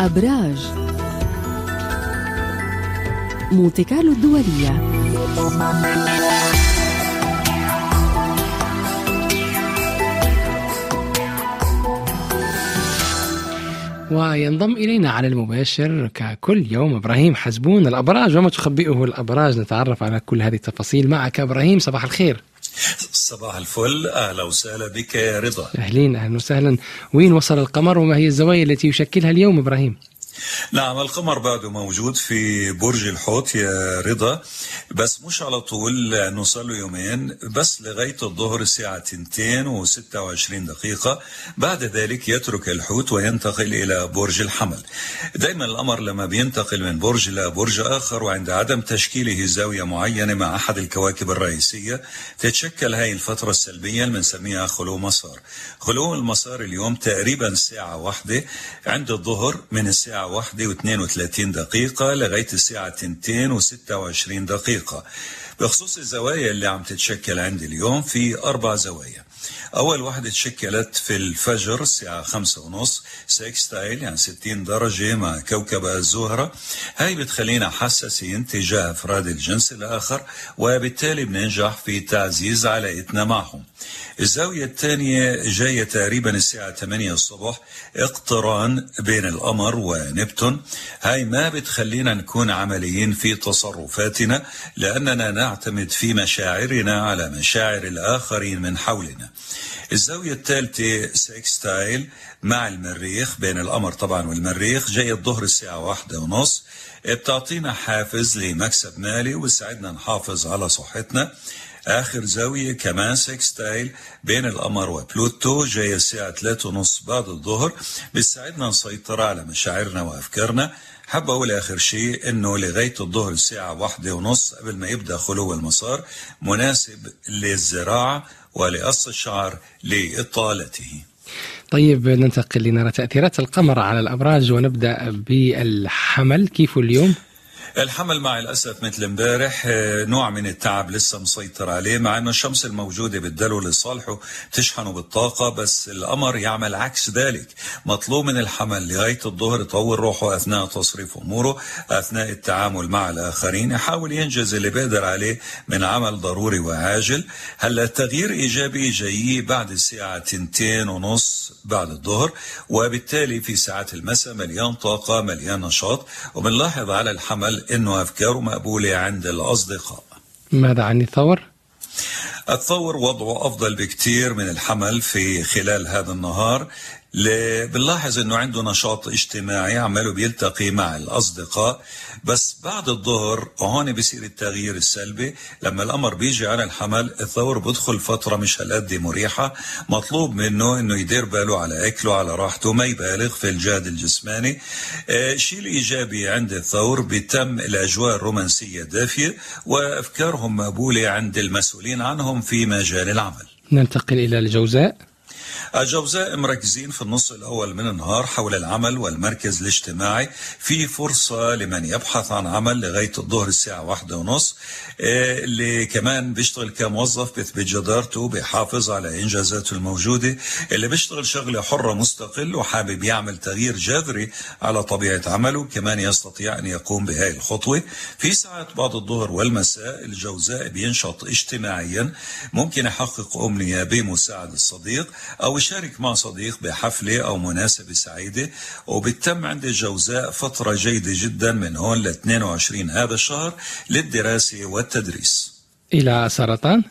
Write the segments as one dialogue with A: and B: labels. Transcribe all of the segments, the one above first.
A: أبراج. مونتي كارلو الدولية.
B: وينضم إلينا على المباشر ككل يوم إبراهيم حزبون. الأبراج وما تخبئه الأبراج؟ نتعرف على كل هذه التفاصيل معك إبراهيم صباح الخير.
C: صباح الفل أهلا وسهلا بك يا رضا.
B: أهلين أهلا وسهلا. وين وصل القمر وما هي الزوايا التي يشكلها اليوم إبراهيم؟
C: نعم القمر بعده موجود في برج الحوت يا رضا. بس مش على طول لأنه صار له يومين. بس لغاية الظهر الساعة 2 و26 دقيقة بعد ذلك يترك الحوت وينتقل إلى برج الحمل. دائما القمر لما بينتقل من برج إلى برج آخر وعند عدم تشكيله زاوية معينة مع أحد الكواكب الرئيسية تتشكل هاي الفترة السلبية اللي بنسميها خلو مسار. خلو المسار اليوم تقريبا ساعة واحدة عند الظهر من الساعة واحدة واثنين وثلاثين دقيقة لغاية الساعة تنتين وستة وعشرين دقيقة. بخصوص الزوايا اللي عم تتشكل عندي اليوم في أربع زوايا. أول واحدة تشكلت في الفجر الساعة خمسة ونص. سيكستايل يعني 60 درجة مع كوكب الزهرة. هاي بتخلينا حساسين تجاه أفراد الجنس الآخر وبالتالي بننجح في تعزيز علاقتنا معهم. الزاوية الثانية جاية تقريبا الساعة 8 الصبح اقتران بين القمر ونبتون. هاي ما بتخلينا نكون عمليين في تصرفاتنا لأننا نعتمد في مشاعرنا على مشاعر الآخرين من حولنا. الزاوية الثالثة سيكستايل مع المريخ بين القمر طبعا والمريخ جاي الظهر الساعة واحدة ونص. بتعطينا حافز لمكسب مالي وتساعدنا نحافظ على صحتنا. آخر زاوية كمان sextile بين القمر وبلوتو جاية الساعة 3 ونص بعد الظهر. بتساعدنا نسيطر على مشاعرنا وأفكارنا. حاب أقول آخر شيء إنه لغاية الظهر الساعة واحدة ونص قبل ما يبدأ خلو المسار مناسب للزراعة ولقص الشعر لإطالته
B: طيب ننتقل لنرى تأثيرات القمر على الأبراج ونبدأ بالحمل كيف اليوم؟
C: الحمل مع الاسف مثل امبارح نوع من التعب لسه مسيطر عليه مع إنه الشمس الموجودة بتدله لصالحه تشحنه بالطاقة بس القمر يعمل عكس ذلك. مطلوب من الحمل لغاية الظهر يطور روحه أثناء تصريف أموره أثناء التعامل مع الآخرين. يحاول ينجز اللي بيقدر عليه من عمل ضروري وعاجل. هلا التغيير إيجابي جاي بعد الساعة تنتين ونص بعد الظهر وبالتالي في ساعات المساء مليان طاقة مليان نشاط. وبنلاحظ على الحمل إنه افكاره مقبولة عند الأصدقاء.
B: ماذا عن الثور؟
C: الثور وضعه أفضل بكثير من الحمل في خلال هذا النهار بنلاحظ إنه عنده نشاط اجتماعي عماله بيلتقي مع الأصدقاء بس بعد الظهر هون بيصير التغيير السلبي. لما القمر بيجي على الحمل الثور بدخل فترة مش هالقد مريحة. مطلوب منه إنه يدير باله على أكله على راحته ما يبالغ في الجهد الجسماني. الشيء آه الايجابي عند الثور بيتم الأجواء الرومانسية دافية وأفكارهم مقبولة عند المسؤولين عنهم في مجال العمل.
B: ننتقل إلى الجوزاء.
C: الجوزاء مركزين في النص الأول من النهار حول العمل والمركز الاجتماعي. في فرصة لمن يبحث عن عمل لغاية الظهر الساعة واحدة ونص. اللي كمان بيشتغل كموظف بيثبت جدارته بيحافظ على إنجازاته الموجودة. اللي بيشتغل شغلة حرة مستقل وحابب يعمل تغيير جذري على طبيعة عمله كمان يستطيع أن يقوم بهذه الخطوة. في ساعات بعد الظهر والمساء الجوزاء بينشط اجتماعيا. ممكن يحقق أمنية بمساعدة الصديق أو يشارك مع صديق بحفلة أو مناسبة سعيدة وبتم عند الجوزاء فترة جيدة جدا من هون ل 22 هذا الشهر للدراسة والتدريس.
B: إلى سرطان؟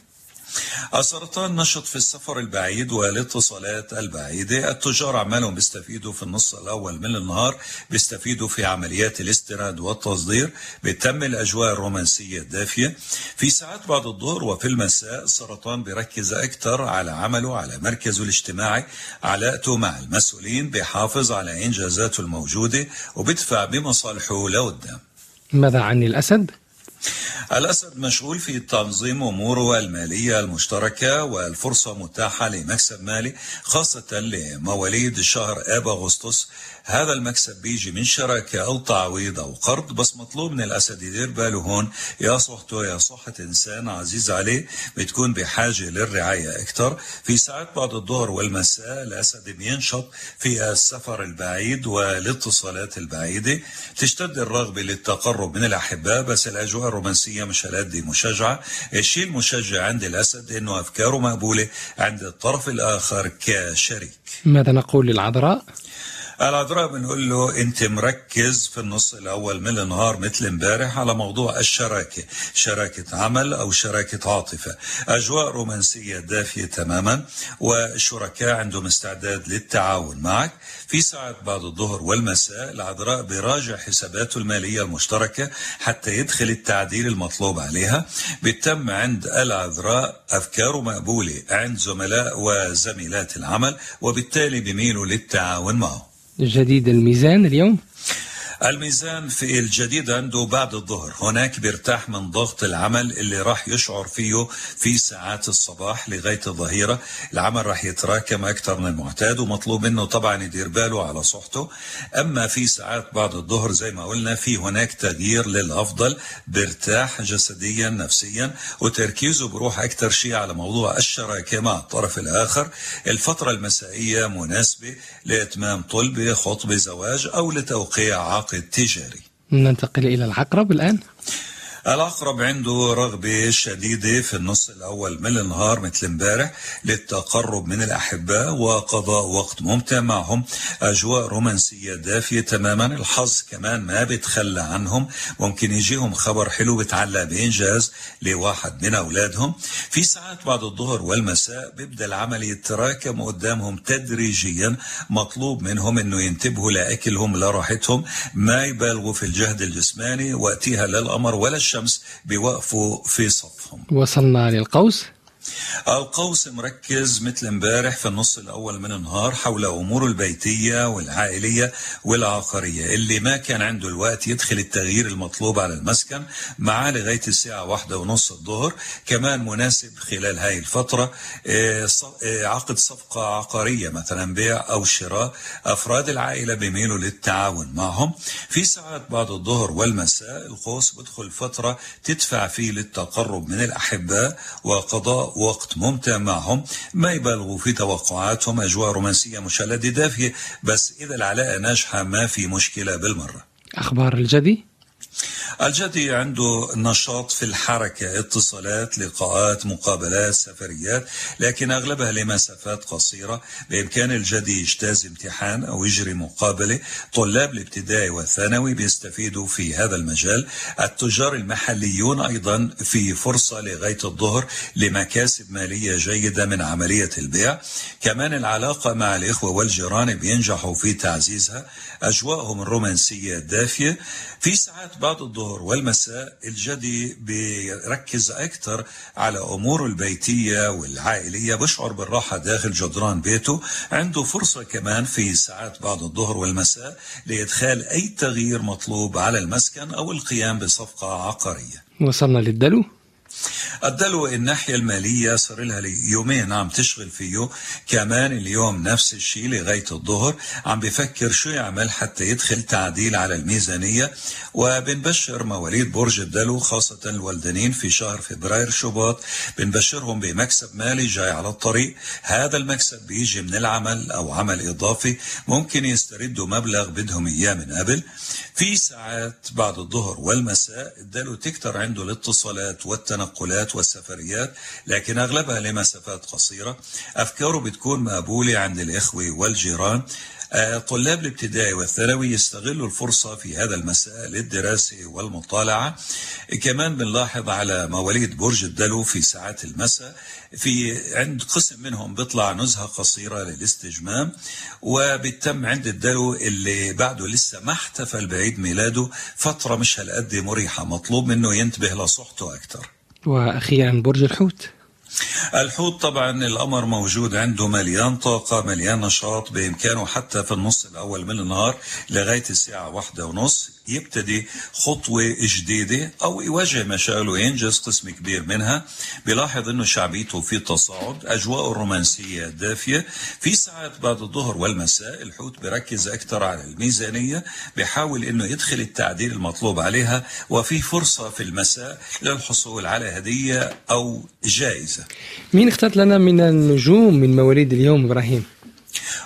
C: السرطان نشط في السفر البعيد والاتصالات البعيدة. التجار عمالهم بيستفيدوا في النص الأول من النهار بيستفيدوا في عمليات الاستيراد والتصدير بتم الأجواء الرومانسية الدافية. في ساعات بعد الظهر وفي المساء السرطان بيركز أكثر على عمله على مركزه الاجتماعي علاقته مع المسؤولين بيحافظ على إنجازاته الموجودة وبيدفع بمصالحه لقدام.
B: ماذا عن الأسد؟
C: الأسد مشغول في تنظيم أموره المالية المشتركة والفرصة متاحة لمكسب مالي خاصة لمواليد شهر آب أغسطس هذا المكسب بيجي من شراكة أو تعويض أو قرض بس مطلوب من الأسد يدير باله هون. يا صحته يا صحة إنسان عزيز عليه بتكون بحاجة للرعاية أكثر في ساعات بعد الظهر والمساء الأسد بينشط في السفر البعيد والاتصالات البعيدة. تشتد الرغبة للتقرب من الأحباء بس الأجواء الرومانسية مش هالقد مشجعة. الشيء المشجع عند الأسد إنه أفكاره مقبولة عند الطرف الآخر كشريك.
B: ماذا نقول للعذراء؟
C: العذراء بنقول له أنت مركز في النص الأول من النهار مثل امبارح على موضوع الشراكة، شراكة عمل أو شراكة عاطفة، أجواء رومانسية دافية تماما والشركاء عندهم استعداد للتعاون معك، في ساعات بعد الظهر والمساء العذراء بيراجع حساباته المالية المشتركة حتى يدخل التعديل المطلوب عليها، بيتم عند العذراء افكاره مقبولة عند زملاء وزميلات العمل وبالتالي بيميلوا للتعاون معه.
B: جديد الميزان اليوم.
C: الميزان في الجديد عنده بعد الظهر. هناك بيرتاح من ضغط العمل اللي راح يشعر فيه في ساعات الصباح لغاية الظهيرة. العمل راح يتراكم أكثر من المعتاد ومطلوب منه طبعا يدير باله على صحته. أما في ساعات بعد الظهر زي ما قلنا في هناك تغيير للأفضل بيرتاح جسديا نفسيا وتركيزه بروح أكثر شيء على موضوع الشراكة مع الطرف الآخر. الفترة المسائية مناسبة لإتمام طلبة خطبة زواج أو لتوقيع عقد. تجاري.
B: ننتقل إلى العقرب الآن.
C: العقرب عنده رغبة شديدة في النص الأول من النهار مثل امبارح للتقرب من الأحباء وقضاء وقت ممتع معهم. أجواء رومانسية دافية تماما. الحظ كمان ما بيتخلى عنهم. ممكن يجيهم خبر حلو بتعلق بإنجاز لواحد من أولادهم. في ساعات بعد الظهر والمساء بيبدأ العمل يتراكم قدامهم تدريجيا. مطلوب منهم أنه ينتبهوا لأكلهم لراحتهم. ما يبالغوا في الجهد الجسماني. وقتها لا القمر ولا الشمس بيوقفوا في صفهم.
B: وصلنا للقوس.
C: القوس مركز مثل امبارح في النص الأول من النهار حول أموره البيتية والعائلية والعقارية. اللي ما كان عنده الوقت يدخل التغيير المطلوب على المسكن معاه لغاية الساعة واحدة ونص الظهر كمان مناسب خلال هاي الفترة عقد صفقة عقارية مثلا بيع أو شراء أفراد العائلة بيميلوا للتعاون معهم. في ساعات بعد الظهر والمساء القوس بدخل فترة تدفع فيه للتقرب من الأحباء وقضاء وقت ممتع معهم. ما يبالغوا في توقعاتهم أجواء رومانسية مشلدة دافية بس إذا العلاقة ناجحة ما في مشكلة بالمرة.
B: أخبار الجدي؟
C: الجدي عنده نشاط في الحركة اتصالات لقاءات مقابلات سفريات لكن أغلبها لمسافات قصيرة. بإمكان الجدي يجتاز امتحان أو يجري مقابلة طلاب الابتدائي والثانوي بيستفيدوا في هذا المجال. التجار المحليون أيضا في فرصة لغاية الظهر لمكاسب مالية جيدة من عملية البيع. كمان العلاقة مع الإخوة والجيران بينجحوا في تعزيزها. أجواءهم الرومانسية دافية. في ساعات بعد الظهر والمساء الجدي بيركز أكثر على أموره البيتية والعائلية بشعر بالراحة داخل جدران بيته عنده فرصة كمان في ساعات بعد الظهر والمساء لإدخال أي تغيير مطلوب على المسكن أو القيام بصفقة عقارية.
B: وصلنا للدلو.
C: الدلو الناحية المالية صار لها يومين عم تشغل فيه. كمان اليوم نفس الشيء لغاية الظهر. عم بفكر شو يعمل حتى يدخل تعديل على الميزانية. وبنبشر مواليد برج الدلو خاصة الولدانين في شهر فبراير شباط بنبشرهم بمكسب مالي جاي على الطريق. هذا المكسب بيجي من العمل أو عمل إضافي. ممكن يستردوا مبلغ بدهم إياه من قبل. في ساعات بعد الظهر والمساء الدلو تكتر عنده الاتصالات والتنقلات والسفريات لكن أغلبها لمسافات قصيرة. أفكاره بتكون مقبولة عند الإخوة والجيران. طلاب الابتدائي والثانوي يستغلوا الفرصة في هذا المساء للدراسة والمطالعة. كمان بنلاحظ على مواليد برج الدلو في ساعات المساء في عند قسم منهم بيطلع نزهة قصيرة للاستجمام وبتم عند الدلو اللي بعده لسه ما احتفل بعيد ميلاده فترة مش هالقد مريحة. مطلوب منه ينتبه لصحته أكثر
B: وأخيرا برج الحوت.
C: الحوت طبعا القمر موجود عنده مليان طاقة مليان نشاط بإمكانه حتى في النص الأول من النهار لغاية الساعة واحدة ونص. يبتدي خطوة جديدة أو يواجه مشاغل وينجز قسم كبير منها. بلاحظ أنه شعبيته في تصاعد أجواء الرومانسية دافية. في ساعات بعد الظهر والمساء الحوت بركز أكثر على الميزانية بحاول أنه يدخل التعديل المطلوب عليها وفي فرصة في المساء للحصول على هدية أو جائزة.
B: مين اخترت لنا من النجوم من مواليد اليوم إبراهيم؟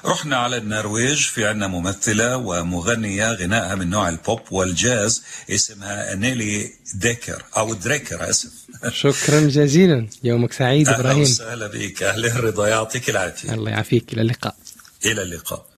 C: رحنا على النرويج في عنا ممثلة ومغنية غنائها من نوع البوب والجاز اسمها نيلي ديكر أو دريكر أسف.
B: شكرا جزيلا. يومك سعيد
C: أهلا
B: إبراهيم.
C: وسهلا بك. أهلا رضا يعطيك العافية.
B: الله يعافيك. إلى اللقاء.
C: إلى اللقاء.